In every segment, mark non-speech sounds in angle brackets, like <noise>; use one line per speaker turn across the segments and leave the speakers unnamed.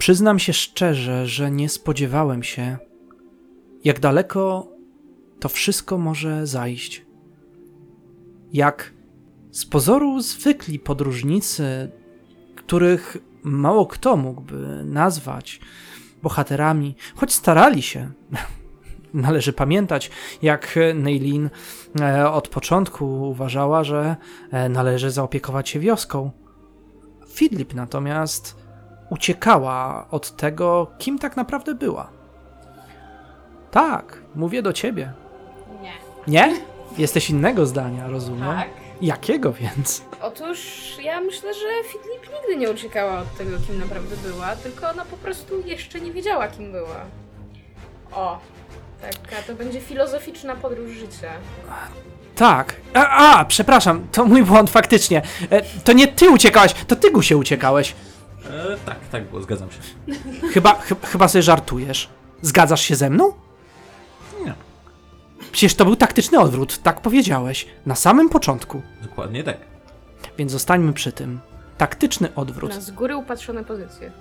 Przyznam się szczerze, że nie spodziewałem się, jak daleko to wszystko może zajść. Jak z pozoru zwykli podróżnicy, których mało kto mógłby nazwać bohaterami, choć starali się. <laughs> Należy pamiętać, jak Neilin e, od początku uważała, że e, należy zaopiekować się wioską. Fidlip natomiast uciekała od tego, kim tak naprawdę była. Tak, mówię do ciebie.
Nie.
Nie? Jesteś innego zdania, rozumiem.
Tak.
Jakiego więc?
Otóż ja myślę, że Fidlip nigdy nie uciekała od tego, kim naprawdę była, tylko ona po prostu jeszcze nie wiedziała, kim była. O, taka to będzie filozoficzna podróż życia.
Tak. A, a, przepraszam, to mój błąd faktycznie. E, to nie ty uciekałeś, to ty Gusie uciekałeś.
E, tak, tak było, zgadzam się. <laughs>
Chyba, chy, chyba sobie żartujesz. Zgadzasz się ze mną?
Nie.
Przecież to był taktyczny odwrót, tak powiedziałeś. Na samym początku.
Dokładnie tak.
Więc zostańmy przy tym. Taktyczny odwrót.
Na z góry upatrzone pozycje.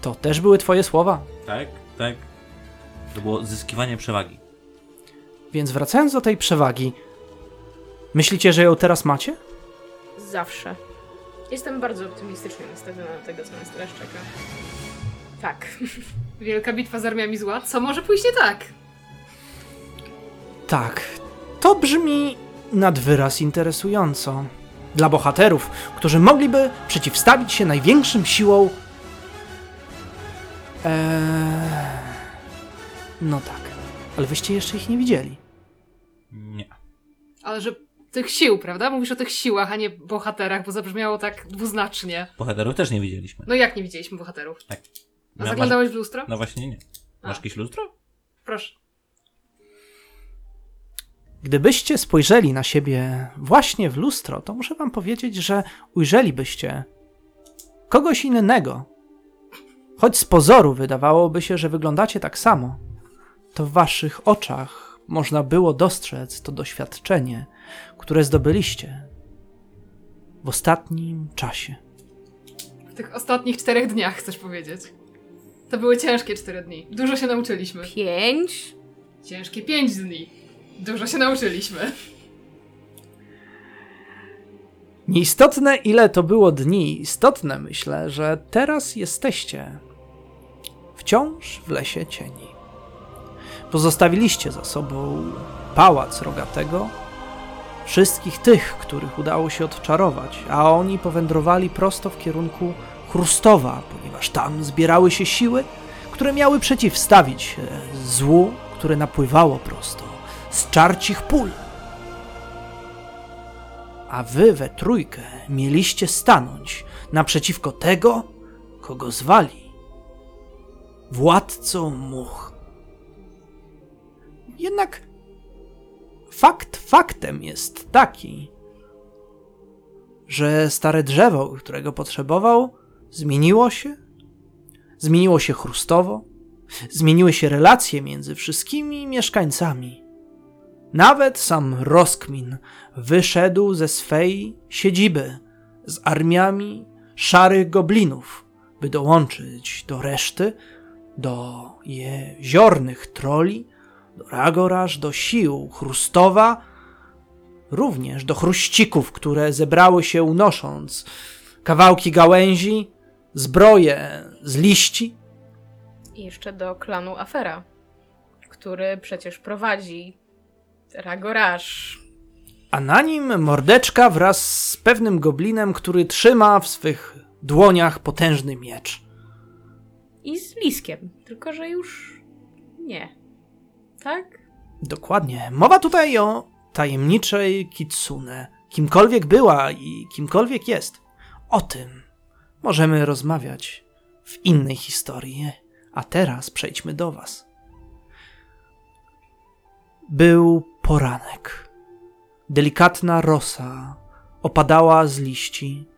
To też były twoje słowa.
Tak, tak. To było zyskiwanie przewagi.
Więc wracając do tej przewagi, myślicie, że ją teraz macie?
Zawsze. Jestem bardzo optymistycznie nastawiona do tego, co nas teraz czeka. Tak. <laughs>
Wielka bitwa z armiami zła. Co może pójść nie tak?
Tak, to brzmi nad wyraz interesująco. Dla bohaterów, którzy mogliby przeciwstawić się największym siłom. Eee... No tak, ale wyście jeszcze ich nie widzieli.
Nie.
Ale że tych sił, prawda? Mówisz o tych siłach, a nie bohaterach, bo zabrzmiało tak dwuznacznie.
Bohaterów też nie widzieliśmy.
No jak nie widzieliśmy bohaterów?
Tak.
A zaglądałeś w lustro?
No właśnie nie.
A.
Masz jakieś lustro?
Proszę.
Gdybyście spojrzeli na siebie właśnie w lustro, to muszę wam powiedzieć, że ujrzelibyście kogoś innego. Choć z pozoru wydawałoby się, że wyglądacie tak samo, to w waszych oczach można było dostrzec to doświadczenie, które zdobyliście w ostatnim czasie.
W tych ostatnich czterech dniach chcesz powiedzieć. To były ciężkie cztery dni. Dużo się nauczyliśmy.
Pięć?
Ciężkie pięć dni. Dużo się nauczyliśmy.
Nieistotne, ile to było dni, istotne myślę, że teraz jesteście wciąż w lesie cieni. Pozostawiliście za sobą pałac rogatego, wszystkich tych, których udało się odczarować, a oni powędrowali prosto w kierunku Chrustowa, ponieważ tam zbierały się siły, które miały przeciwstawić się złu, które napływało prosto z czarcich pól a wy we trójkę mieliście stanąć naprzeciwko tego, kogo zwali władcą much. Jednak fakt faktem jest taki, że stare drzewo, którego potrzebował, zmieniło się, zmieniło się chrustowo, zmieniły się relacje między wszystkimi mieszkańcami. Nawet sam Roskmin wyszedł ze swej siedziby z armiami szarych goblinów, by dołączyć do reszty, do jeziornych troli, do Ragoraż, do sił Chrustowa, również do chruścików, które zebrały się unosząc kawałki gałęzi, zbroje z liści.
I jeszcze do klanu Afera, który przecież prowadzi Ragoraż.
a na nim mordeczka wraz z pewnym goblinem, który trzyma w swych dłoniach potężny miecz.
I z Liskiem, tylko że już nie. Tak?
Dokładnie. Mowa tutaj o tajemniczej Kitsune. Kimkolwiek była i kimkolwiek jest. O tym możemy rozmawiać w innej historii. A teraz przejdźmy do Was. Był poranek. Delikatna rosa opadała z liści.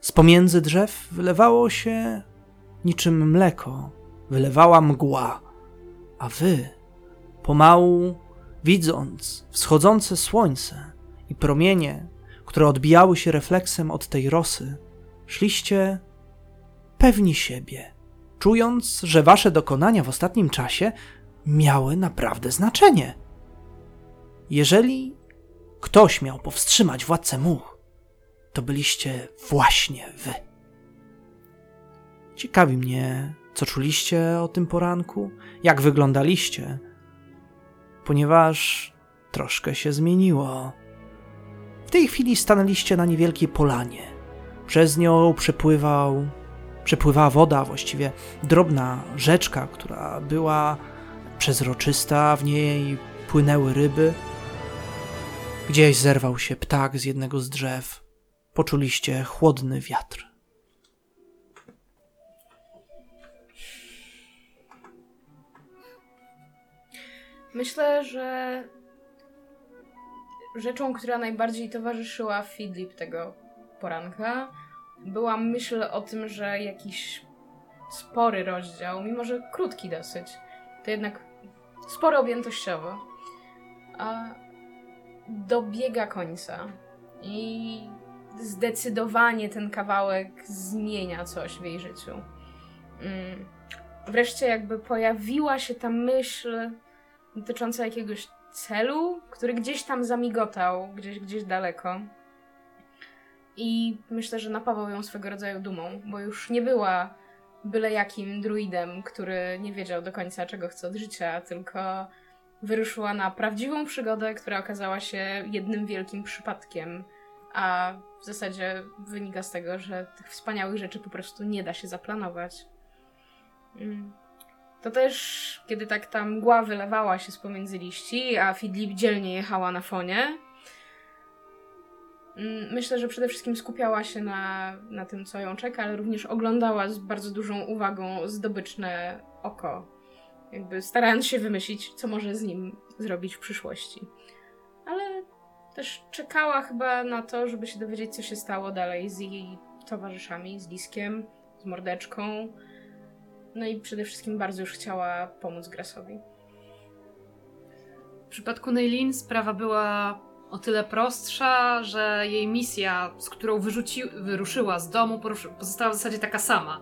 Z pomiędzy drzew wylewało się niczym mleko, wylewała mgła, a wy, pomału widząc wschodzące słońce i promienie, które odbijały się refleksem od tej rosy, szliście pewni siebie, czując, że wasze dokonania w ostatnim czasie miały naprawdę znaczenie. Jeżeli ktoś miał powstrzymać władcę much, to byliście właśnie wy. Ciekawi mnie, co czuliście o tym poranku, jak wyglądaliście, ponieważ troszkę się zmieniło. W tej chwili stanęliście na niewielkiej polanie. Przez nią przepływał, przepływała woda, właściwie drobna rzeczka, która była przezroczysta, w niej płynęły ryby. Gdzieś zerwał się ptak z jednego z drzew. Poczuliście chłodny wiatr.
Myślę, że rzeczą, która najbardziej towarzyszyła Fidlip tego poranka, była myśl o tym, że jakiś spory rozdział, mimo że krótki dosyć, to jednak spory objętościowo, a dobiega końca. I zdecydowanie ten kawałek zmienia coś w jej życiu. Mm. Wreszcie jakby pojawiła się ta myśl dotycząca jakiegoś celu, który gdzieś tam zamigotał, gdzieś, gdzieś daleko. I myślę, że napawał ją swego rodzaju dumą, bo już nie była byle jakim druidem, który nie wiedział do końca, czego chce od życia, tylko wyruszyła na prawdziwą przygodę, która okazała się jednym wielkim przypadkiem, a w zasadzie wynika z tego, że tych wspaniałych rzeczy po prostu nie da się zaplanować. Mm. To też, kiedy tak ta mgła wylewała się z pomiędzy liści, a Fidlip dzielnie jechała na fonie, mm, myślę, że przede wszystkim skupiała się na, na tym, co ją czeka, ale również oglądała z bardzo dużą uwagą zdobyczne oko. Jakby starając się wymyślić, co może z nim zrobić w przyszłości. Ale też czekała chyba na to, żeby się dowiedzieć, co się stało dalej z jej towarzyszami, z Liskiem, z Mordeczką. No i przede wszystkim bardzo już chciała pomóc Grasowi.
W przypadku Neilin sprawa była o tyle prostsza, że jej misja, z którą wyrzuci, wyruszyła z domu, pozostała w zasadzie taka sama.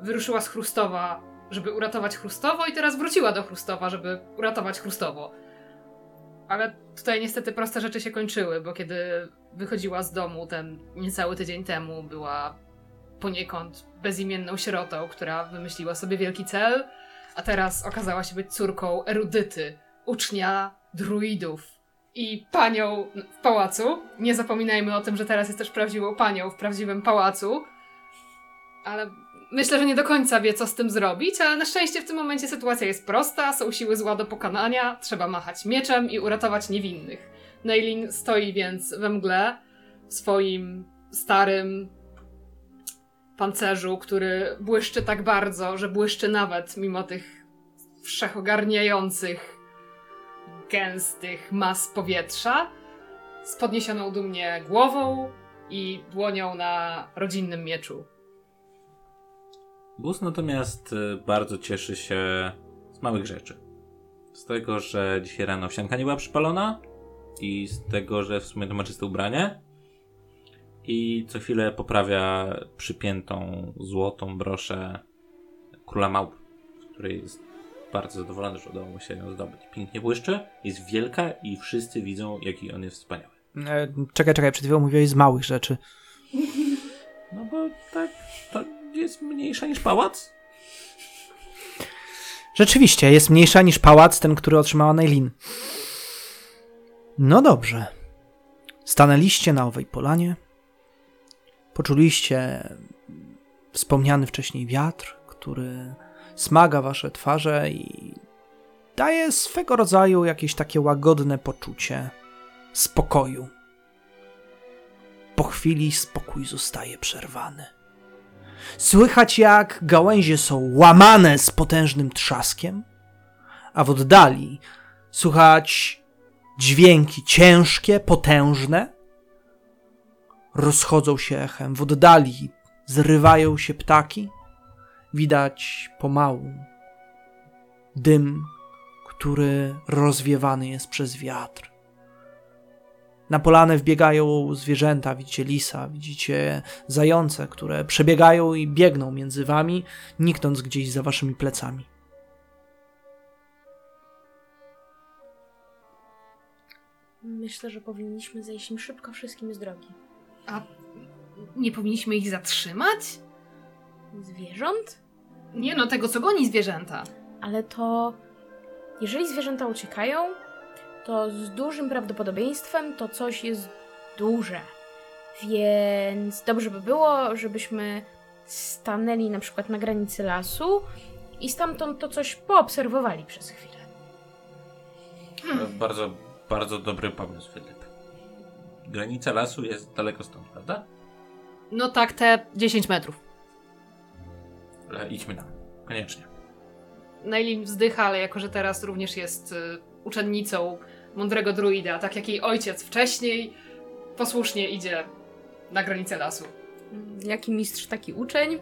Wyruszyła z Chrustowa, żeby uratować Chrustowo i teraz wróciła do Chrustowa, żeby uratować Chrustowo. Ale tutaj niestety proste rzeczy się kończyły, bo kiedy wychodziła z domu ten niecały tydzień temu, była poniekąd bezimienną sierotą, która wymyśliła sobie wielki cel, a teraz okazała się być córką erudyty, ucznia druidów i panią w pałacu. Nie zapominajmy o tym, że teraz jest też prawdziwą panią w prawdziwym pałacu. Ale myślę, że nie do końca wie, co z tym zrobić, ale na szczęście w tym momencie sytuacja jest prosta, są siły zła do pokonania, trzeba machać mieczem i uratować niewinnych. Neilin stoi więc we mgle w swoim starym pancerzu, który błyszczy tak bardzo, że błyszczy nawet mimo tych wszechogarniających, gęstych mas powietrza, z podniesioną dumnie głową i dłonią na rodzinnym mieczu.
Bus natomiast y, bardzo cieszy się z małych rzeczy. Z tego, że dzisiaj rano wsianka nie była przypalona i z tego, że w sumie to ma czyste ubranie. I co chwilę poprawia przypiętą złotą broszę króla małp, z której jest bardzo zadowolony, że udało mu się ją zdobyć. Pięknie błyszczy, jest wielka i wszyscy widzą, jaki on jest wspaniały.
E, czekaj, czekaj, przed chwilą mówiłeś z małych rzeczy.
No bo tak, to jest mniejsza niż pałac.
Rzeczywiście, jest mniejsza niż pałac, ten, który otrzymała Nailin. No dobrze. Stanęliście na owej polanie. Poczuliście wspomniany wcześniej wiatr, który smaga wasze twarze i daje swego rodzaju jakieś takie łagodne poczucie spokoju. Po chwili spokój zostaje przerwany. Słychać jak gałęzie są łamane z potężnym trzaskiem, a w oddali słychać dźwięki ciężkie, potężne. Rozchodzą się echem, w oddali zrywają się ptaki. Widać pomału dym, który rozwiewany jest przez wiatr. Na polanę wbiegają zwierzęta, widzicie lisa, widzicie zające, które przebiegają i biegną między wami, niknąc gdzieś za waszymi plecami.
Myślę, że powinniśmy zejść im szybko wszystkim z drogi.
A nie powinniśmy ich zatrzymać?
Zwierząt?
Nie no, tego co goni zwierzęta.
Ale to. Jeżeli zwierzęta uciekają, to z dużym prawdopodobieństwem to coś jest duże. Więc dobrze by było, żebyśmy stanęli na przykład na granicy lasu i stamtąd to coś poobserwowali przez chwilę.
Bardzo, bardzo dobry pomysł, Filip. Granica lasu jest daleko stąd, prawda?
No tak, te 10 metrów.
Ale idźmy tam. Koniecznie.
Nailin wzdycha, ale jako, że teraz również jest y, uczennicą mądrego druida, tak jak jej ojciec wcześniej, posłusznie idzie na granicę lasu.
Mm, Jaki mistrz, taki uczeń. <laughs>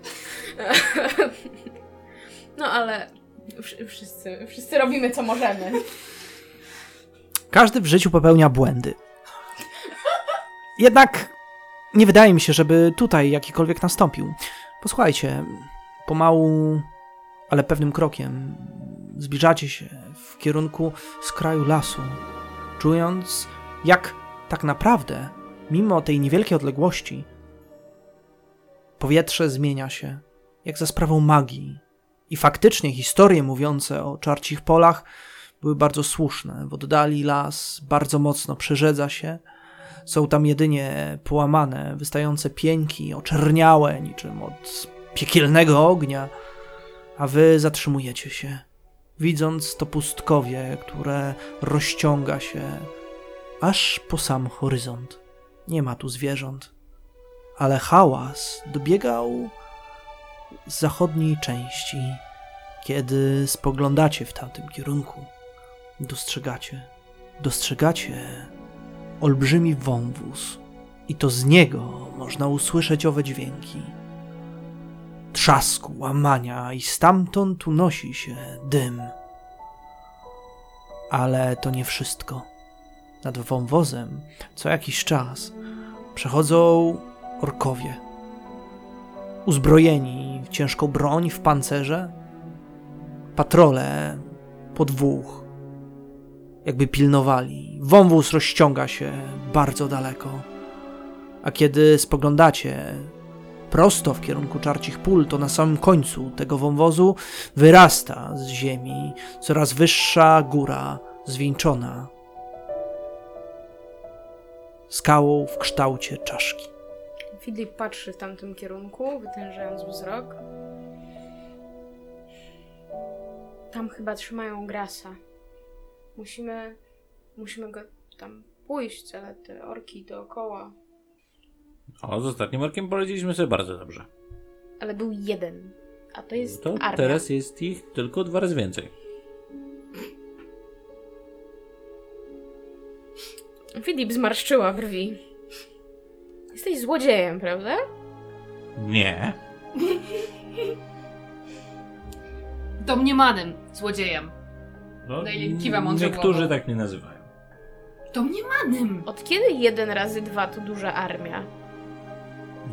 No ale wsz- wszyscy, wszyscy robimy co możemy.
Każdy w życiu popełnia błędy. Jednak nie wydaje mi się, żeby tutaj jakikolwiek nastąpił. Posłuchajcie, pomału, ale pewnym krokiem zbliżacie się w kierunku skraju lasu, czując, jak tak naprawdę, mimo tej niewielkiej odległości, powietrze zmienia się, jak za sprawą magii. I faktycznie historie mówiące o czarcich polach były bardzo słuszne. W oddali las bardzo mocno przerzedza się. Są tam jedynie połamane, wystające pieńki, oczerniałe niczym od piekielnego ognia, a wy zatrzymujecie się, widząc to pustkowie, które rozciąga się aż po sam horyzont. Nie ma tu zwierząt, ale hałas dobiegał z zachodniej części, kiedy spoglądacie w tamtym kierunku dostrzegacie, dostrzegacie olbrzymi wąwóz i to z niego można usłyszeć owe dźwięki. Trzasku, łamania i stamtąd unosi się dym. Ale to nie wszystko. Nad wąwozem co jakiś czas przechodzą orkowie. Uzbrojeni w ciężką broń, w pancerze, patrole po dwóch, jakby pilnowali. Wąwóz rozciąga się bardzo daleko. A kiedy spoglądacie prosto w kierunku czarcich pól, to na samym końcu tego wąwozu wyrasta z ziemi coraz wyższa góra zwieńczona skałą w kształcie czaszki.
Filip patrzy w tamtym kierunku, wytężając wzrok. Tam chyba trzymają grasa. Musimy. Musimy go tam pójść, ale te orki dookoła.
O, z ostatnim orkiem polecieliśmy sobie bardzo dobrze.
Ale był jeden. A to jest
To
armia.
teraz jest ich tylko dwa razy więcej.
Filip zmarszczyła brwi. Jesteś złodziejem, prawda?
Nie.
Domniemanym złodziejem.
No,
kiwa mądrze
Niektórzy
głową.
tak mnie nazywają.
Domniemanym!
Od kiedy jeden razy dwa to duża armia?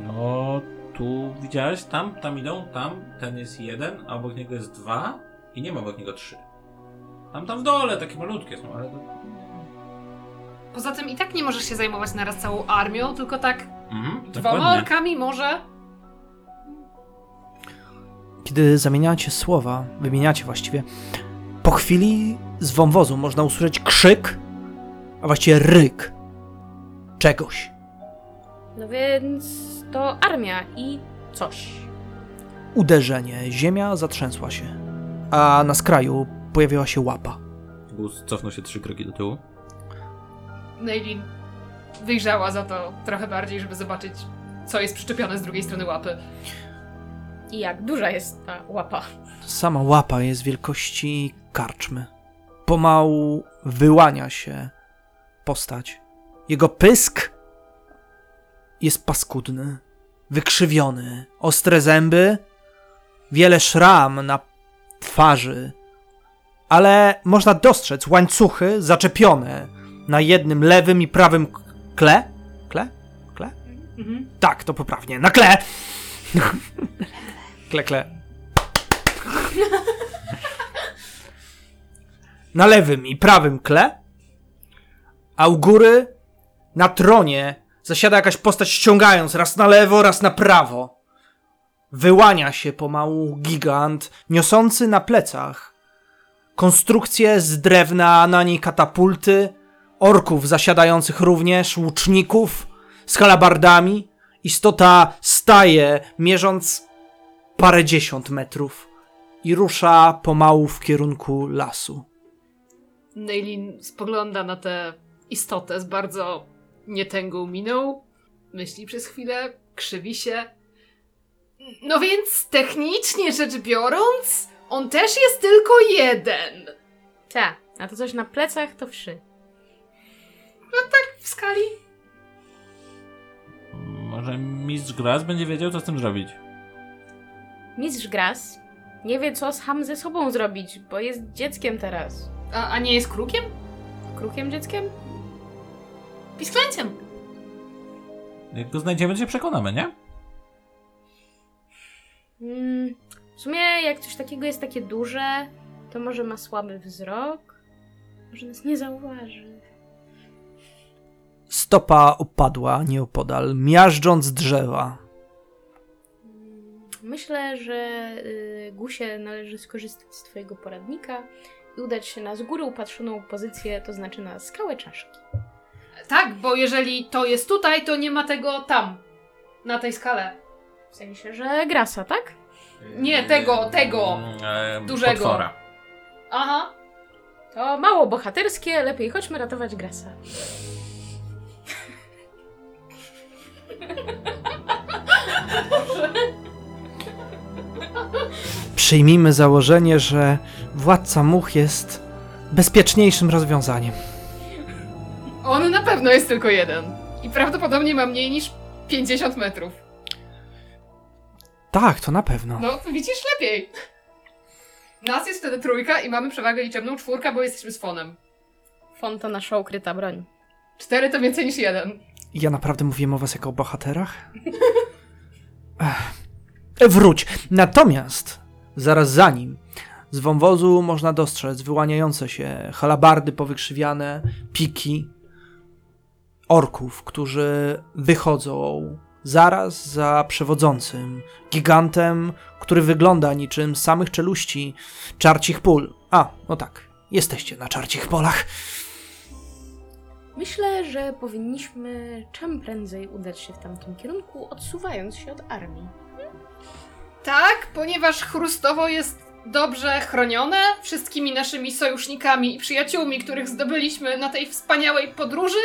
No, tu widziałeś, tam, tam idą, tam, ten jest jeden, a obok niego jest dwa i nie ma obok niego trzy. Tam, tam w dole, takie malutkie są, ale to...
Poza tym i tak nie możesz się zajmować naraz całą armią, tylko tak
Mhm,
dwoma
dokładnie.
orkami może.
Kiedy zamieniacie słowa, wymieniacie właściwie, po chwili z wąwozu można usłyszeć krzyk, a właściwie ryk czegoś.
No więc to armia i coś.
Uderzenie, ziemia zatrzęsła się, a na skraju pojawiła się łapa.
Gus cofnął się trzy kroki do tyłu.
Nailin wyjrzała za to trochę bardziej, żeby zobaczyć, co jest przyczepione z drugiej strony łapy.
I jak duża jest ta łapa.
Sama łapa jest wielkości karczmy. Pomału wyłania się postać. Jego pysk jest paskudny, wykrzywiony, ostre zęby, wiele szram na twarzy, ale można dostrzec łańcuchy zaczepione na jednym lewym i prawym kle? Kle? Kle?
Mhm.
Tak, to poprawnie. Na kle! <laughs> kle, kle. Na lewym i prawym kle, a u góry na tronie zasiada jakaś postać ściągając raz na lewo, raz na prawo. Wyłania się pomału gigant, niosący na plecach konstrukcję z drewna, na niej katapulty, orków zasiadających również, łuczników z halabardami. Istota staje, mierząc parędziesiąt metrów i rusza pomału w kierunku lasu.
Neilin spogląda na tę istotę z bardzo nietęgą miną. Myśli przez chwilę, krzywi się. No więc technicznie rzecz biorąc, on też jest tylko jeden.
Ta, a to coś na plecach to wszy.
W skali.
Może mistrz Gras będzie wiedział, co z tym zrobić.
Mistrz Gras nie wie, co sam ze sobą zrobić, bo jest dzieckiem teraz.
A, a nie jest krukiem?
Krukiem dzieckiem?
Pisklęciem.
Jak go znajdziemy, to się przekonamy, nie?
Mm, w sumie, jak coś takiego jest takie duże, to może ma słaby wzrok. Może nas nie zauważy.
Stopa opadła nieopodal, miażdżąc drzewa.
Mm, Myślę, że y, Gusie należy skorzystać z twojego poradnika i udać się na z góry upatrzoną pozycję, to znaczy na skałę czaszki.
Tak, bo jeżeli to jest tutaj, to nie ma tego tam. Na tej skale.
W sensie, że Grasa, tak?
Nie, tego, tego.
E,
Dużego.
Potwora.
Aha.
To mało bohaterskie, lepiej chodźmy ratować Grasa.
Przyjmijmy założenie, że władca much jest bezpieczniejszym rozwiązaniem.
On na pewno jest tylko jeden. I prawdopodobnie ma mniej niż 50 metrów.
Tak, to na pewno.
No, widzisz lepiej. Nas jest wtedy trójka i mamy przewagę liczebną czwórka, bo jesteśmy z fonem.
Fon to nasza ukryta broń.
Cztery to więcej niż jeden.
Ja naprawdę mówiłem o was jako o bohaterach? <laughs> Ech. Wróć. Natomiast zaraz za nim z wąwozu można dostrzec wyłaniające się halabardy powykrzywiane, piki orków, którzy wychodzą zaraz za przewodzącym gigantem, który wygląda niczym samych czeluści czarcich pól. A, no tak, jesteście na czarcich polach.
Myślę, że powinniśmy czym prędzej udać się w tamtym kierunku, odsuwając się od armii.
Tak, ponieważ Chrustowo jest dobrze chronione wszystkimi naszymi sojusznikami i przyjaciółmi, których zdobyliśmy na tej wspaniałej podróży.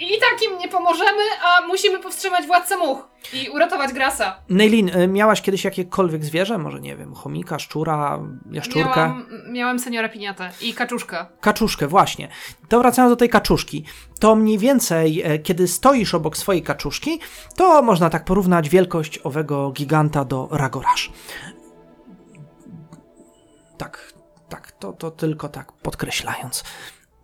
I tak im nie pomożemy, a musimy powstrzymać władcę much i uratować Grasa.
Neilin, y, miałaś kiedyś jakiekolwiek zwierzę? Może nie wiem, chomika, szczura, jaszczurkę?
Miałam, miałam seniora piniatę i kaczuszkę.
Kaczuszkę, właśnie. To wracając do tej kaczuszki. To mniej więcej, e, kiedy stoisz obok swojej kaczuszki, to można tak porównać wielkość owego giganta do Ragorasz. Tak, tak, to, to tylko tak podkreślając.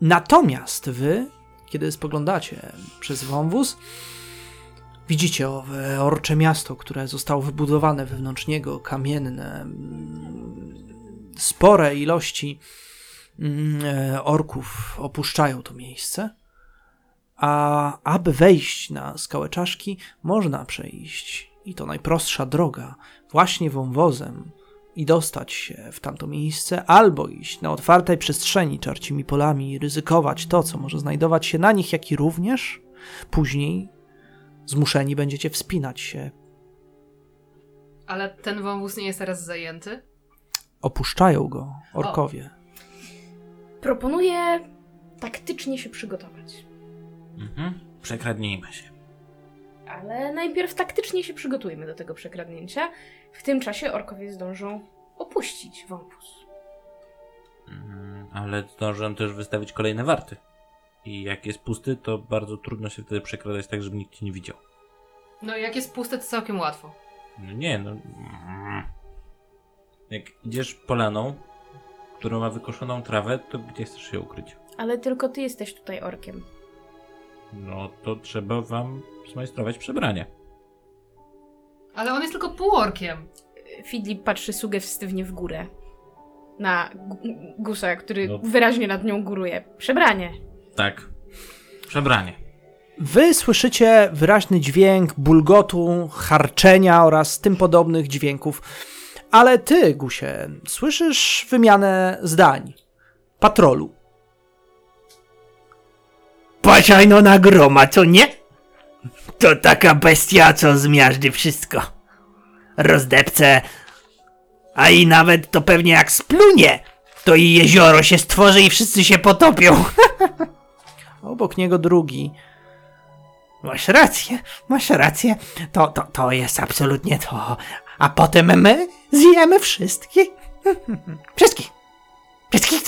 Natomiast wy, kiedy spoglądacie przez wąwóz, widzicie owe orcze miasto, które zostało wybudowane wewnątrz niego, kamienne, mm, spore ilości mm, e, orków opuszczają to miejsce. A aby wejść na skałę czaszki, można przejść, i to najprostsza droga, właśnie wąwozem i dostać się w tamto miejsce, albo iść na otwartej przestrzeni czarcimi polami i ryzykować to, co może znajdować się na nich, jak i również później zmuszeni będziecie wspinać się.
Ale ten wąwóz nie jest teraz zajęty.
Opuszczają go orkowie.
Proponuję taktycznie się przygotować.
Mhm. Przekradnijmy się.
Ale najpierw taktycznie się przygotujmy do tego przekradnięcia. W tym czasie orkowie zdążą opuścić wąwóz.
Mhm. Ale zdążyłem też wystawić kolejne warty. I jak jest pusty, to bardzo trudno się wtedy przekradać tak, żeby nikt cię nie widział.
No jak jest puste, to całkiem łatwo.
No nie, no. mm. Jak idziesz polaną, którą ma wykoszoną trawę, to gdzie chcesz się ukryć?
Ale tylko ty jesteś tutaj orkiem.
No to trzeba wam zmajstrować przebranie.
Ale on jest tylko półorkiem.
Fidlip patrzy sugestywnie w górę. Na gu- gusa, który
No.
wyraźnie nad nią góruje. Przebranie.
Tak. Przebranie.
Wy słyszycie wyraźny dźwięk bulgotu, harczenia oraz tym podobnych dźwięków. Ale ty, Gusie, słyszysz wymianę zdań. Patrolu.
Patrzaj na groma, co nie? To taka bestia, co zmiażdży wszystko. Rozdepce. A i nawet to pewnie jak splunie, to i jezioro się stworzy i wszyscy się potopią. <laughs>
Obok niego drugi.
Masz rację, masz rację. To, to, to jest absolutnie to. A potem my zjemy <laughs> wszystkich. Wszystkich. <laughs> Wszystkich.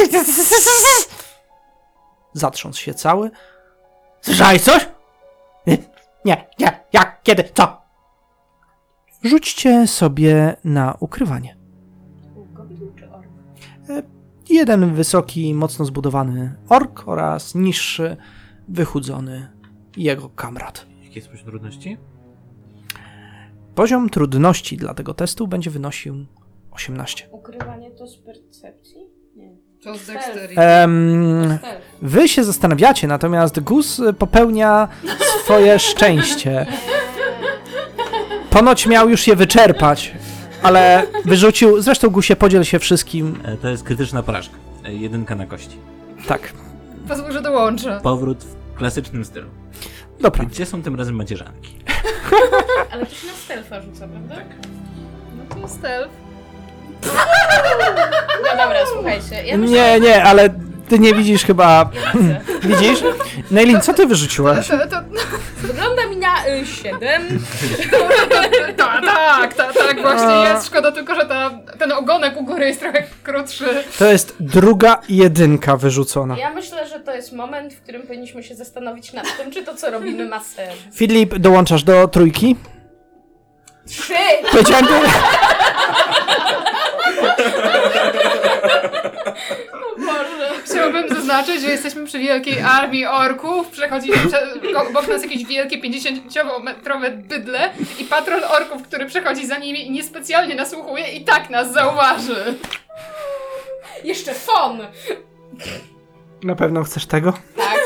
Zatrząsł się cały.
Słyszałeś coś? Nie, nie, jak, kiedy, co?
Rzućcie sobie na ukrywanie.
Goblin czy ork?
Jeden wysoki, mocno zbudowany ork oraz niższy, wychudzony jego kamrat.
Jakie jest poziom trudności?
Poziom trudności dla tego testu będzie wynosił 18.
Ukrywanie to z percepcji? Nie.
To z. Dexterity.
Em,
Stealth.
Wy się zastanawiacie, natomiast Gus popełnia swoje szczęście. Ponoć miał już je wyczerpać, ale wyrzucił. Zresztą Gusie podziel się wszystkim.
E, to jest krytyczna porażka. E, jedynka na kości.
Tak,
Pozwól, że dołączę.
Powrót w klasycznym stylu.
dobra.
Gdzie są tym razem macierzanki? <laughs>
Ale to się na stealtha rzuca, prawda? Tak.
No to stealth.
No dobra, słuchajcie. Ja myślę,
Nie, nie, ale ty nie widzisz chyba. <laughs> Widzisz? Neilin, co ty wyrzuciłaś?
Wygląda mi na y, 7. <laughs>
tak, tak, tak, tak, właśnie jest. Szkoda tylko, że ta, ten ogonek u góry jest trochę krótszy.
To jest druga jedynka wyrzucona.
Ja myślę, że to jest moment, w którym powinniśmy się zastanowić nad tym, czy to, co robimy, ma sens.
Filip, dołączasz do trójki?
Trzy!
Powiedziałem, <laughs>
Boże.
Chciałabym zaznaczyć, że jesteśmy przy wielkiej armii orków. Przechodzi prze, obok nas jakieś wielkie 50-metrowe bydle i patrol orków, który przechodzi za nimi niespecjalnie nasłuchuje i tak nas zauważy.
Jeszcze fon!
Na pewno chcesz tego?
Tak.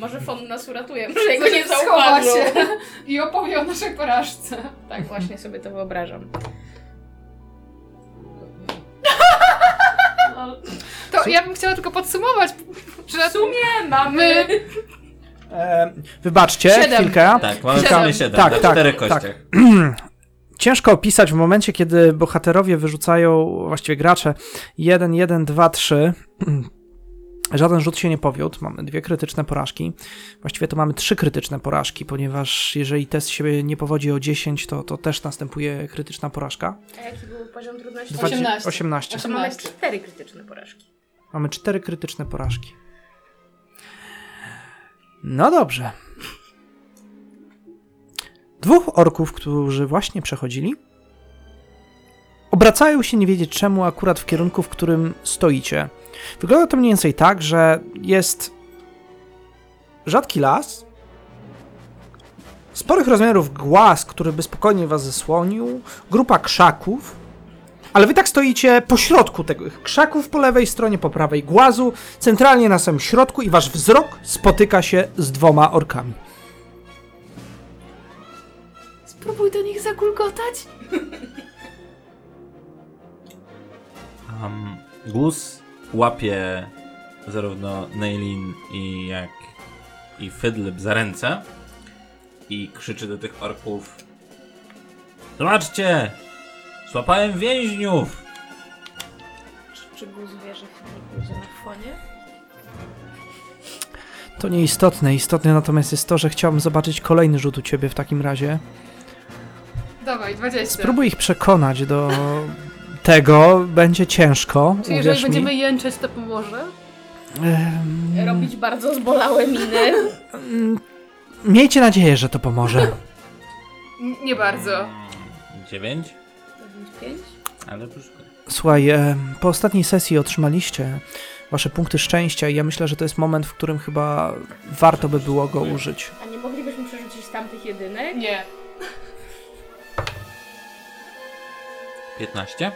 Może fon nas uratuje, może jego nie zauważył.
się i opowie o naszej porażce.
Tak, właśnie sobie to wyobrażam.
To ja bym chciała tylko podsumować, że
w sumie mamy...
E, wybaczcie,
Siedem.
chwilkę.
Tak, mamy
Siedem.
sumie 7
Tak,
na
tak,
czterech
tak.
kościach. <clears throat>
Ciężko opisać w momencie, kiedy bohaterowie wyrzucają, właściwie gracze, 1, 1, 2, 3. Żaden rzut się nie powiódł. Mamy dwie krytyczne porażki. Właściwie to mamy trzy krytyczne porażki, ponieważ jeżeli test się nie powodzi o 10, to, to też następuje krytyczna porażka.
A jaki był poziom trudności?
Dwa-
18.
18.
To mamy
18.
cztery krytyczne porażki.
Mamy cztery krytyczne porażki. No dobrze. Dwóch orków, którzy właśnie przechodzili, obracają się nie wiedzieć czemu akurat w kierunku, w którym stoicie. Wygląda to mniej więcej tak, że jest rzadki las, sporych rozmiarów głaz, który by spokojnie was zasłonił, grupa krzaków, ale wy tak stoicie po środku tego krzaków, po lewej stronie, po prawej głazu, centralnie na samym środku i wasz wzrok spotyka się z dwoma orkami.
Spróbuj do nich zakulkotać.
Um, Gus łapie zarówno Neilin i jak i Fydlip za ręce i krzyczy do tych orków Zobaczcie! Złapałem więźniów!
Czy, czy Guz wie, że Filip będzie na fonie?
To nieistotne. Istotne natomiast jest to, że chciałbym zobaczyć kolejny rzut u ciebie w takim razie.
Dawaj, 20.
Spróbuj ich przekonać do tego. Będzie ciężko,
Czy jeżeli
uwierz
będziemy
mi.
jęczeć, to pomoże?
Ehm,
Robić bardzo zbolałe miny.
mm, <laughs> Miejcie nadzieję, że to pomoże.
Nie bardzo.
Dziewięć,
Pięć?
ale proszę.
Słuchaj, po ostatniej sesji otrzymaliście wasze punkty szczęścia i ja myślę, że to jest moment, w którym chyba warto by było go użyć.
A nie moglibyśmy przerzucić tamtych jedynek?
Nie.
15?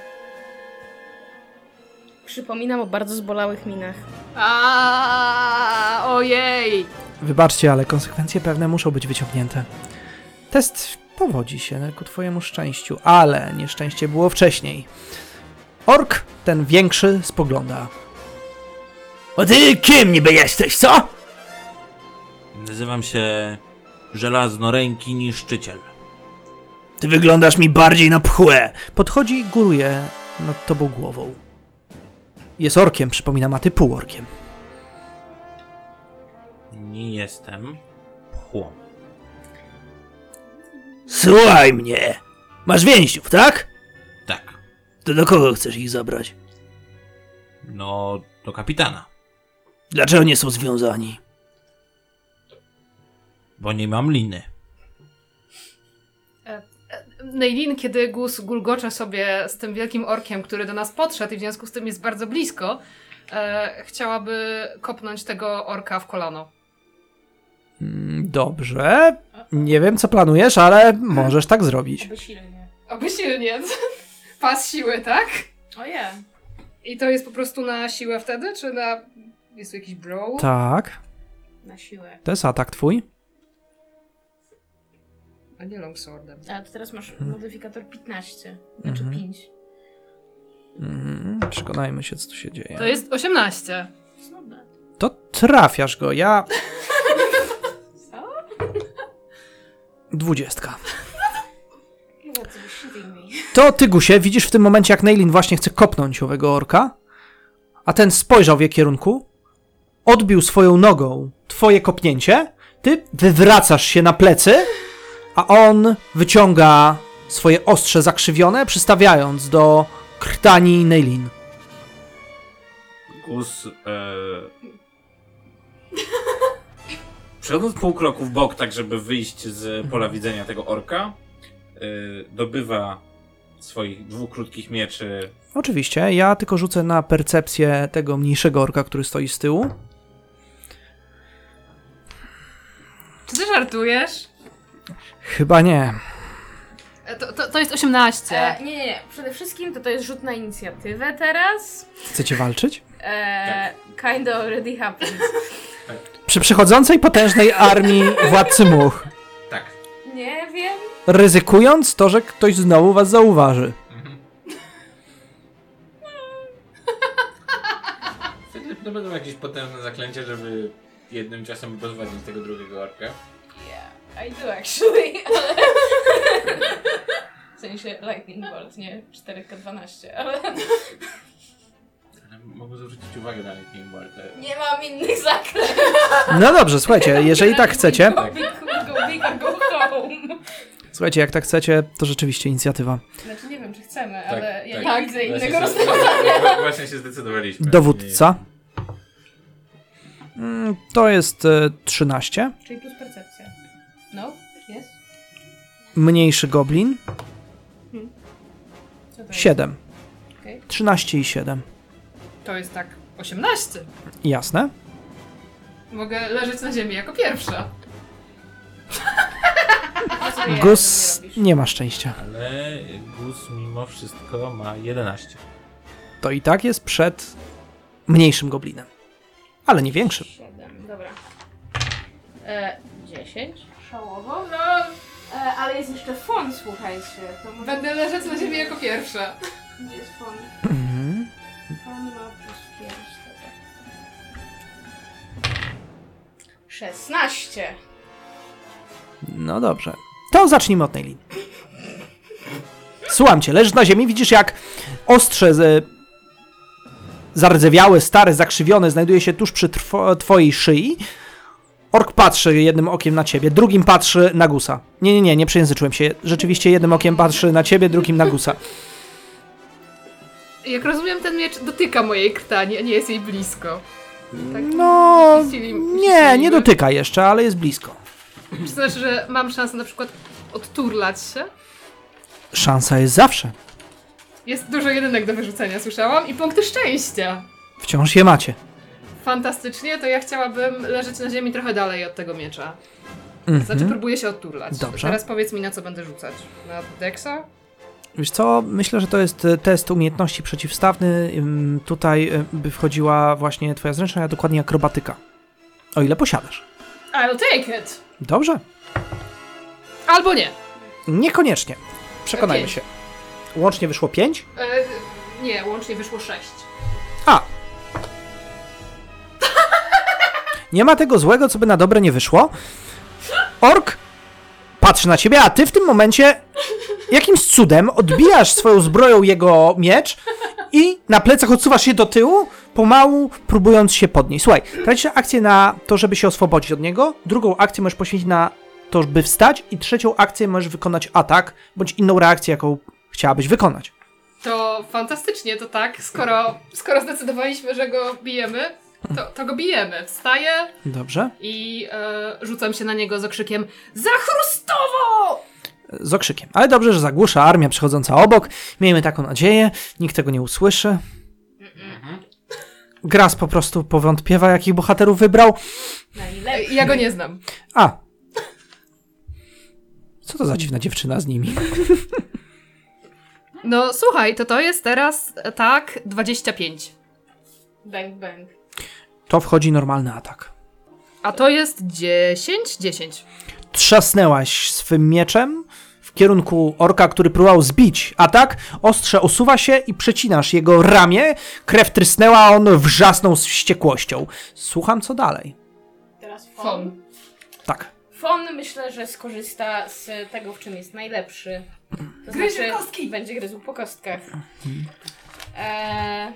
Przypominam o bardzo zbolałych minach.
A, ojej.
Wybaczcie, ale konsekwencje pewne muszą być wyciągnięte. Test powodzi się ku twojemu szczęściu, ale nieszczęście było wcześniej. Ork, ten większy, spogląda.
A ty kim niby jesteś, co?
Nazywam się Żelaznoręki Niszczyciel.
Ty wyglądasz mi bardziej na pchłę.
Podchodzi i góruje nad tobą głową. Jest orkiem, przypominam, a ty półorkiem.
Nie jestem pchłą.
Słuchaj mnie. Masz więźniów, tak?
Tak.
To do kogo chcesz ich zabrać?
No, do kapitana.
Dlaczego nie są związani?
Bo nie mam liny.
Neilin, kiedy Gus gulgocze sobie z tym wielkim orkiem, który do nas podszedł i w związku z tym jest bardzo blisko, e, chciałaby kopnąć tego orka w kolano.
Mm, Dobrze. Nie wiem, co planujesz, ale możesz tak zrobić.
Oby silnie.
Oby silnie. <laughs> Pas siły, tak?
Oje.
I to jest po prostu na siłę wtedy, czy na... Jest tu jakiś brawl?
Tak,
Na siłę.
to jest atak twój.
A nie longswordem.
A to teraz masz modyfikator 15. Znaczy
Mhm.
5.
Mhm, Przekonajmy się, co tu się dzieje.
To jest 18.
Słabe.
To trafiasz go, ja... <laughs>
Co?
Dwudziestka.
To
ty, Gusie, widzisz w tym momencie, jak Neilin właśnie chce kopnąć owego orka, a ten spojrzał w jej kierunku, odbił swoją nogą twoje kopnięcie, ty wywracasz się na plecy, a on wyciąga swoje ostrze zakrzywione, przystawiając do krtani Neilin.
Gus. E... Przechodząc pół kroku w bok, tak żeby wyjść z pola widzenia tego orka, e... dobywa swoich dwóch krótkich mieczy.
Oczywiście, ja tylko rzucę na percepcję tego mniejszego orka, który stoi z tyłu.
Czy ty żartujesz?
Chyba nie.
E, To, to, to jest 18.
E, nie, nie, nie. Przede wszystkim to to jest rzut na inicjatywę teraz.
Chcecie walczyć?
E, Kinda already happened. <laughs>
Przy przychodzącej potężnej armii władcy much,
Tak.
Nie wiem.
ryzykując to, że ktoś znowu was zauważy.
Wtedy <laughs> to będą jakieś potężne zaklęcie, żeby jednym ciosem pozwolić tego drugiego orka.
I do actually. w sensie Lightning Bolt, nie 4K12, ale
Ale mogę zwrócić uwagę na Lightning Bolt.
nie mam innych zaklęć.
No dobrze, słuchajcie, jeżeli tak chcecie,
Go big, go big or go home.
słuchajcie, jak tak chcecie, to rzeczywiście inicjatywa.
Znaczy nie wiem, czy chcemy,
Tak,
ale ja
tak.
nie widzę
Właśnie
innego
się-
rozwiązania.
Właśnie się zdecydowaliśmy.
Dowódca. Mm, To jest e, 13.
Czyli plus percepcja.
Mniejszy goblin
Co to jest?
7.
Okej.
13 i 7.
To jest tak 18.
Jasne?
Mogę leżeć na ziemi jako pierwsza. <laughs>
Gus
nie
nie ma szczęścia.
Ale Gus mimo wszystko ma 11.
To i tak jest przed mniejszym goblinem. Ale nie większym.
7, dobra. E, 10. Szałowo. No, e, ale jest jeszcze fon, słuchajcie. To może...
Będę leżeć na ziemi jako pierwsza.
Gdzie jest fon?
Mhm.
Fon ma plus 5. Dobra. 16.
No dobrze. To zacznijmy od Neilin. Słucham cię, leżysz na ziemi, widzisz jak ostrze z, zardzewiałe, stare, zakrzywione znajduje się tuż przy trwo, twojej szyi. Ork patrzy jednym okiem na ciebie, drugim patrzy na Gusa. Nie, nie, nie, nie przejęzyczyłem się. Rzeczywiście jednym okiem patrzy na ciebie, drugim na Gusa.
Jak rozumiem, ten miecz dotyka mojej krtani, a nie jest jej blisko. Tak
No, nie, nie dotyka jeszcze, ale jest blisko.
Czy to znaczy, że mam szansę na przykład odturlać się?
Szansa jest zawsze.
Jest dużo jedynek do wyrzucenia, słyszałam, i punkty szczęścia.
Wciąż je macie.
Fantastycznie, to ja chciałabym leżeć na ziemi trochę dalej od tego miecza.
Mhm.
Znaczy, próbuję się odturlać.
Dobrze.
Teraz powiedz mi, na co będę rzucać. Na Dexa?
Wiesz co, myślę, że to jest e, test umiejętności przeciwstawny. Tutaj e, by wchodziła właśnie twoja zręczność, a dokładnie akrobatyka. O ile posiadasz.
I'll take it!
Dobrze.
Albo nie.
Niekoniecznie. Przekonajmy
Pięć.
się. Łącznie wyszło 5?
E, nie, łącznie wyszło 6.
A. Nie ma tego złego, co by na dobre nie wyszło. Ork patrzy na ciebie, a ty w tym momencie jakimś cudem odbijasz swoją zbroją jego miecz i na plecach odsuwasz się do tyłu, pomału próbując się podnieść. Słuchaj, tracisz akcję na to, żeby się oswobodzić od niego, drugą akcję możesz poświęcić na to, by wstać i trzecią akcję możesz wykonać atak, bądź inną reakcję, jaką chciałabyś wykonać.
To fantastycznie, to tak. Skoro, skoro zdecydowaliśmy, że go bijemy, to, to go bijemy. Wstaję
Dobrze?
i e, rzucam się na niego z okrzykiem Za chrustowo!
z okrzykiem. Ale dobrze, że zagłusza armia przechodząca obok. Miejmy taką nadzieję. Nikt tego nie usłyszy. Gras po prostu powątpiewa, jakich bohaterów wybrał.
E,
Najlepiej.
Ja go nie znam.
A. Co to za dziwna dziewczyna z nimi?
No słuchaj, to to jest teraz e, tak 25.
Bang, bang.
To wchodzi normalny atak.
A to jest 10? 10.
Trzasnęłaś swym mieczem w kierunku orka, który próbował zbić atak. Ostrze osuwa się i przecinasz jego ramię. Krew trysnęła, a on wrzasnął z wściekłością. Słucham, co dalej.
Teraz Fon.
Tak.
Fon myślę, że skorzysta z tego, w czym jest najlepszy. To
Gryzie
znaczy,
kostki.
będzie gryzł po kostkach. Eee,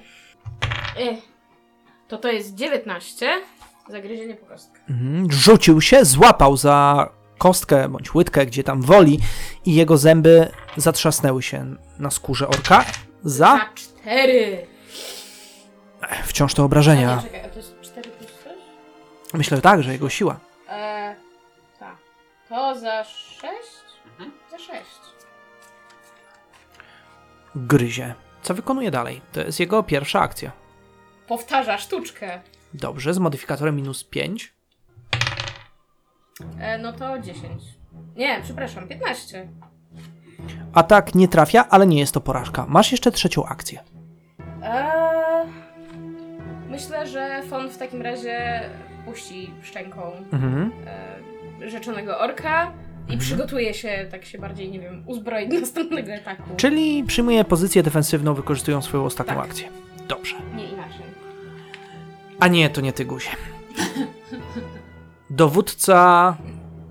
y, to to jest 19. Zagryzienie po kostkach.
Mhm. Rzucił się, złapał za kostkę bądź łydkę, gdzie tam woli, i jego zęby zatrzasnęły się na skórze orka. Za
Na 4.
wciąż to
A
obrażenia.
nie, czekaj, a to jest 4 plus coś?
Myślę, że tak, że jego siła.
Eee, tak. To za 6? Za 6.
Gryzie. Co wykonuje dalej? To jest jego pierwsza akcja.
Powtarza sztuczkę.
Dobrze, z modyfikatorem minus 5.
E, no to 10. Nie, przepraszam, 15.
Atak nie trafia, ale nie jest to porażka. Masz jeszcze trzecią akcję.
Eee, myślę, że Fon w takim razie puści szczęką
Mhm.
e, rzeczonego orka i przygotuje się, tak się bardziej, nie wiem, uzbroić do <laughs> następnego ataku.
Czyli przyjmuje pozycję defensywną, wykorzystując swoją ostatnią
Tak.
akcję. Dobrze.
Nie inaczej.
A nie, to nie ty, Guzie. Dowódca.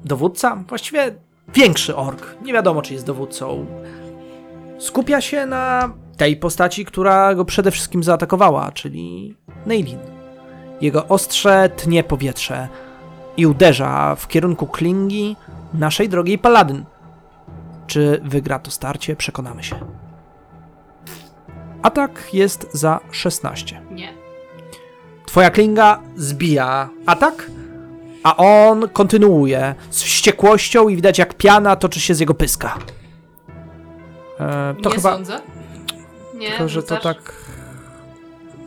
Dowódca? Właściwie większy ork. Nie wiadomo, czy jest dowódcą. Skupia się na tej postaci, która go przede wszystkim zaatakowała, czyli Neilin. Jego ostrze tnie powietrze i uderza w kierunku klingi naszej drogiej paladyn. Czy wygra to starcie? Przekonamy się. Atak jest za 16.
Nie.
Twoja klinga zbija atak, a on kontynuuje z wściekłością i widać jak piana toczy się z jego pyska. E, to
nie
chyba.
sądzę. Nie,
Tylko, że to
rzucasz?
tak.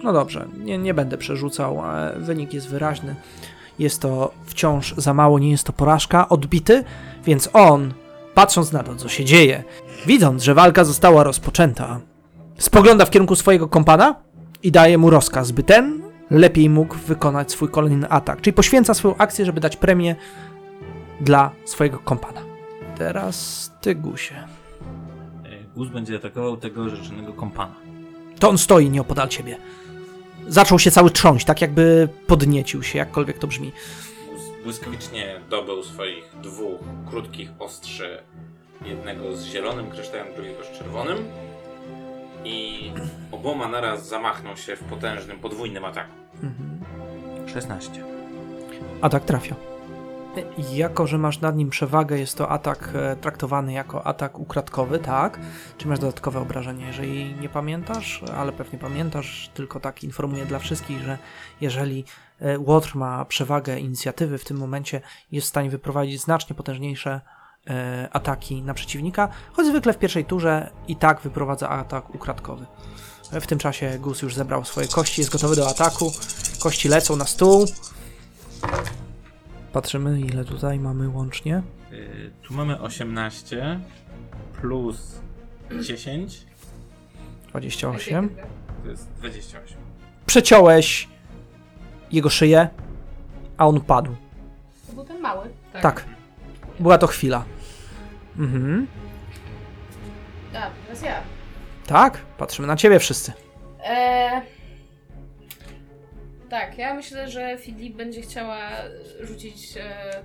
No dobrze, nie, nie będę przerzucał, ale wynik jest wyraźny. Jest to wciąż za mało, nie jest to porażka. Odbity, więc on, patrząc na to, co się dzieje, widząc, że walka została rozpoczęta, spogląda w kierunku swojego kompana i daje mu rozkaz, by ten lepiej mógł wykonać swój kolejny atak. Czyli poświęca swoją akcję, żeby dać premię dla swojego kompana. Teraz ty, Gusie.
E, Guz będzie atakował tego rzeczonego kompana.
To on stoi nieopodal ciebie. Zaczął się cały trząść, tak jakby podniecił się, jakkolwiek to brzmi.
Błyskawicznie dobył swoich dwóch krótkich ostrzy. Jednego z zielonym kryształem, drugiego z czerwonym. I oboma naraz zamachnął się w potężnym, podwójnym ataku. 16.
Atak trafia. Jako, że masz nad nim przewagę, jest to atak e, traktowany jako atak ukradkowy, tak? Czy masz dodatkowe obrażenie? Jeżeli nie pamiętasz, ale pewnie pamiętasz, tylko tak informuję dla wszystkich, że jeżeli e, Łotr ma przewagę inicjatywy w tym momencie, jest w stanie wyprowadzić znacznie potężniejsze e, ataki na przeciwnika, choć zwykle w pierwszej turze i tak wyprowadza atak ukradkowy. W tym czasie Gus już zebrał swoje kości, jest gotowy do ataku. Kości lecą na stół. Patrzymy, ile tutaj mamy łącznie.
Y, tu mamy 18 plus 10
28.
to jest 28.
Przeciąłeś jego szyję, a on padł.
To był ten mały.
Tak. Była to chwila. Mhm.
A, teraz ja.
Tak, patrzymy na ciebie wszyscy.
Eee... Tak, ja myślę, że Filip będzie chciała rzucić e,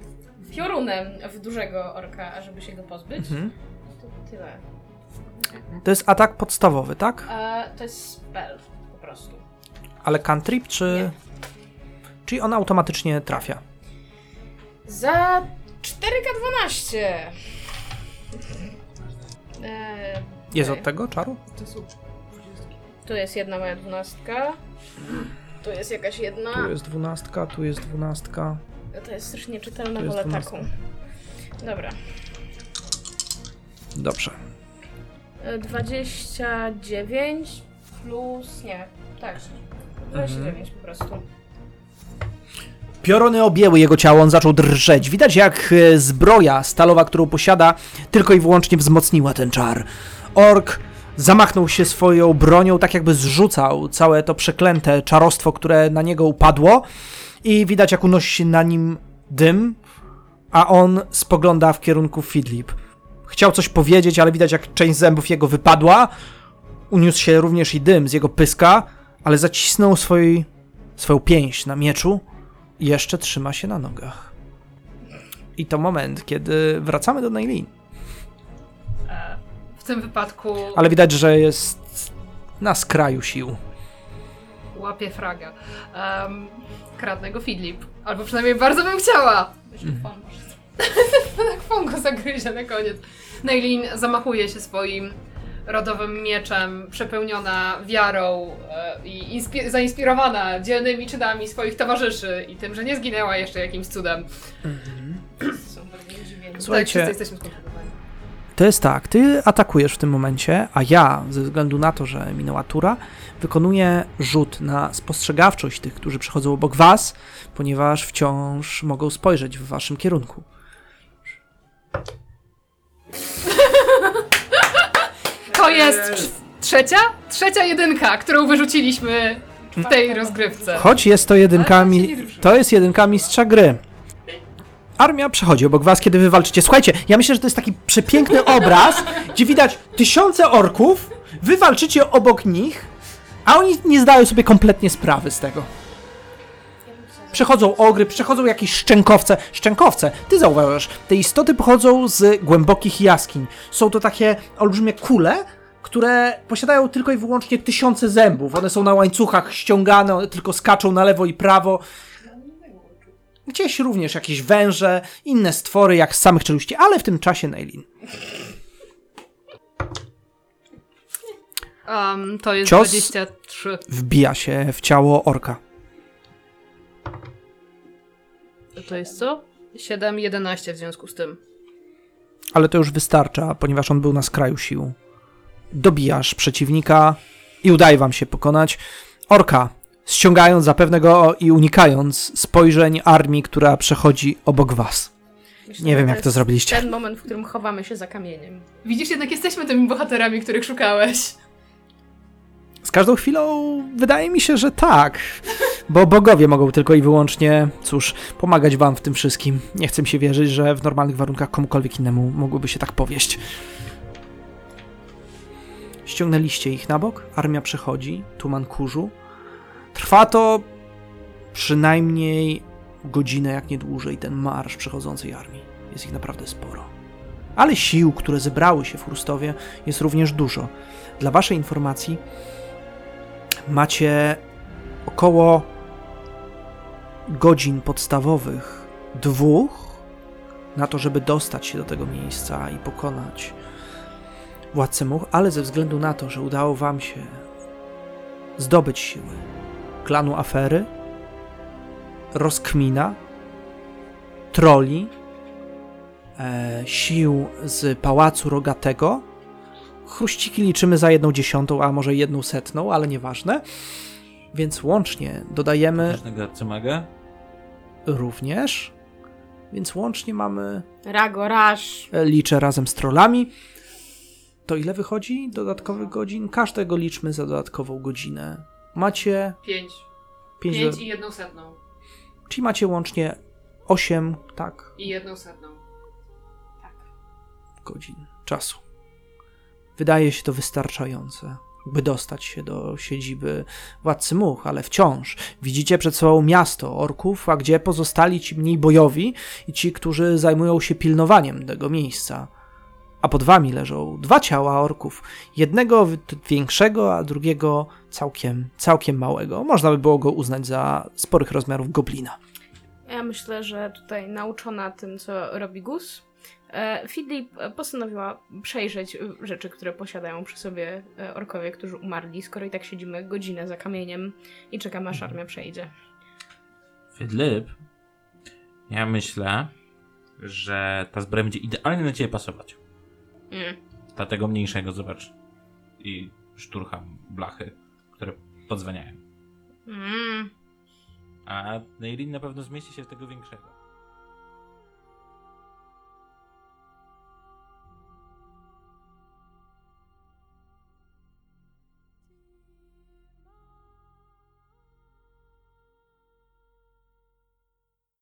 piorunem w dużego orka, żeby się go pozbyć.
Mhm.
To tyle.
To jest atak podstawowy, tak?
E, to jest spell po prostu.
Ale cantrip, czy... Czyli on automatycznie trafia.
Za 4K12! Eee,
Jest od tego czaru?
Tu jest jedna moja dwunastka. Tu jest jakaś jedna.
Tu jest dwunastka, tu jest dwunastka.
To jest strasznie nieczytelna,
Tu jest
wolę taką. Dobra.
Dobrze.
E, 29 plus. Nie, tak. 29 po prostu.
Pioruny objęły jego ciało, on zaczął drżeć. Widać jak e, zbroja stalowa, którą posiada, tylko i wyłącznie wzmocniła ten czar. Ork zamachnął się swoją bronią, tak jakby zrzucał całe to przeklęte czarostwo, które na niego upadło i widać jak unosi się na nim dym, a on spogląda w kierunku Fidlip. Chciał coś powiedzieć, ale widać jak część zębów jego wypadła. Uniósł się również i dym z jego pyska, ale zacisnął swój, swoją pięść na mieczu i jeszcze trzyma się na nogach. I to moment, kiedy wracamy do Nailin.
W tym wypadku
Ale widać, że jest na skraju sił.
łapie fraga. Um, kradnę go Fidlip. Albo przynajmniej bardzo bym chciała.
Mhm.
tak <laughs> Fongo zagryzie na koniec. Nailin zamachuje się swoim rodowym mieczem, przepełniona wiarą e, i inspi- zainspirowana dzielnymi czynami swoich towarzyszy i tym, że nie zginęła jeszcze jakimś cudem. Tak,
Słuchajcie,
wszyscy jesteśmy.
To jest tak, ty atakujesz w tym momencie, a ja, ze względu na to, że minęła tura, wykonuję rzut na spostrzegawczość tych, którzy przechodzą obok was, ponieważ wciąż mogą spojrzeć w waszym kierunku.
To jest trz- trzecia? Trzecia jedynka, którą wyrzuciliśmy w tej rozgrywce.
Choć jest to jedynka, mi- to jest jedynka mistrza gry. Armia przechodzi obok was, kiedy wy walczycie. Słuchajcie, ja myślę, że to jest taki przepiękny <laughs> obraz, gdzie widać tysiące orków, wy walczycie obok nich, a oni nie zdają sobie kompletnie sprawy z tego. Przechodzą ogry, przechodzą jakieś szczękowce. Szczękowce, ty zauważasz, te istoty pochodzą z głębokich jaskiń. Są to takie olbrzymie kule, które posiadają tylko i wyłącznie tysiące zębów. One są na łańcuchach ściągane, one tylko skaczą na lewo i prawo. Gdzieś również jakieś węże, inne stwory jak z samych czeluści, ale w tym czasie Nailin.
Um, to jest
Cios.
23.
Wbija się w ciało orka.
To jest co? 7, 11 w związku z tym.
ale to już wystarcza, ponieważ on był na skraju sił. Dobijasz przeciwnika i udaje wam się pokonać orka, ściągając zapewne go i unikając spojrzeń armii, która przechodzi obok was.
Myślę,
Nie wiem, jak to zrobiliście.
Ten moment, w którym chowamy się za kamieniem.
Widzisz, jednak jesteśmy tymi bohaterami, których szukałeś.
Z każdą chwilą wydaje mi się, że tak, bo bogowie mogą tylko i wyłącznie, cóż, pomagać wam w tym wszystkim. Nie chcę mi się wierzyć, że w normalnych warunkach komukolwiek innemu mogłoby się tak powieść. Ściągnęliście ich na bok, armia przechodzi, tuman kurzu. Trwa to przynajmniej godzinę, jak nie dłużej, ten marsz przechodzącej armii. Jest ich naprawdę sporo. Ale sił, które zebrały się w Chrustowie, jest również dużo. Dla waszej informacji, macie około godzin podstawowych, dwóch, na to, żeby dostać się do tego miejsca i pokonać władcę much, ale ze względu na to, że udało wam się zdobyć siły klanu afery, rozkmina, troli, e, sił z pałacu rogatego. Chruściki liczymy za jedną dziesiątą, a może jedną setną, ale nieważne. Więc łącznie dodajemy również. Więc łącznie mamy
Ragoraż.
E, liczę razem z trollami. To ile wychodzi dodatkowych godzin? Każdego liczmy za dodatkową godzinę. Macie
Pięć.
5,
Pięć i jedną setną.
czyli macie łącznie 8, tak,
I jedną setną.
godzin czasu. Wydaje się to wystarczające, by dostać się do siedziby władcy much, ale wciąż widzicie przed sobą miasto orków, a gdzie pozostali ci mniej bojowi i ci, którzy zajmują się pilnowaniem tego miejsca. A pod wami leżą dwa ciała orków. Jednego większego, a drugiego całkiem, całkiem małego. Można by było go uznać za sporych rozmiarów goblina.
Ja myślę, że tutaj nauczona tym, co robi Gus, e, Filip e, postanowiła przejrzeć rzeczy, które posiadają przy sobie e, orkowie, którzy umarli, skoro i tak siedzimy godzinę za kamieniem i czekamy, aż armia przejdzie.
Filip, ja myślę, że ta zbroja będzie idealnie na ciebie pasować.
Mm.
Dlatego mniejszego, zobacz. I szturcham blachy, które podzwaniają.
Mm.
A Neilin na pewno zmieści się w tego większego.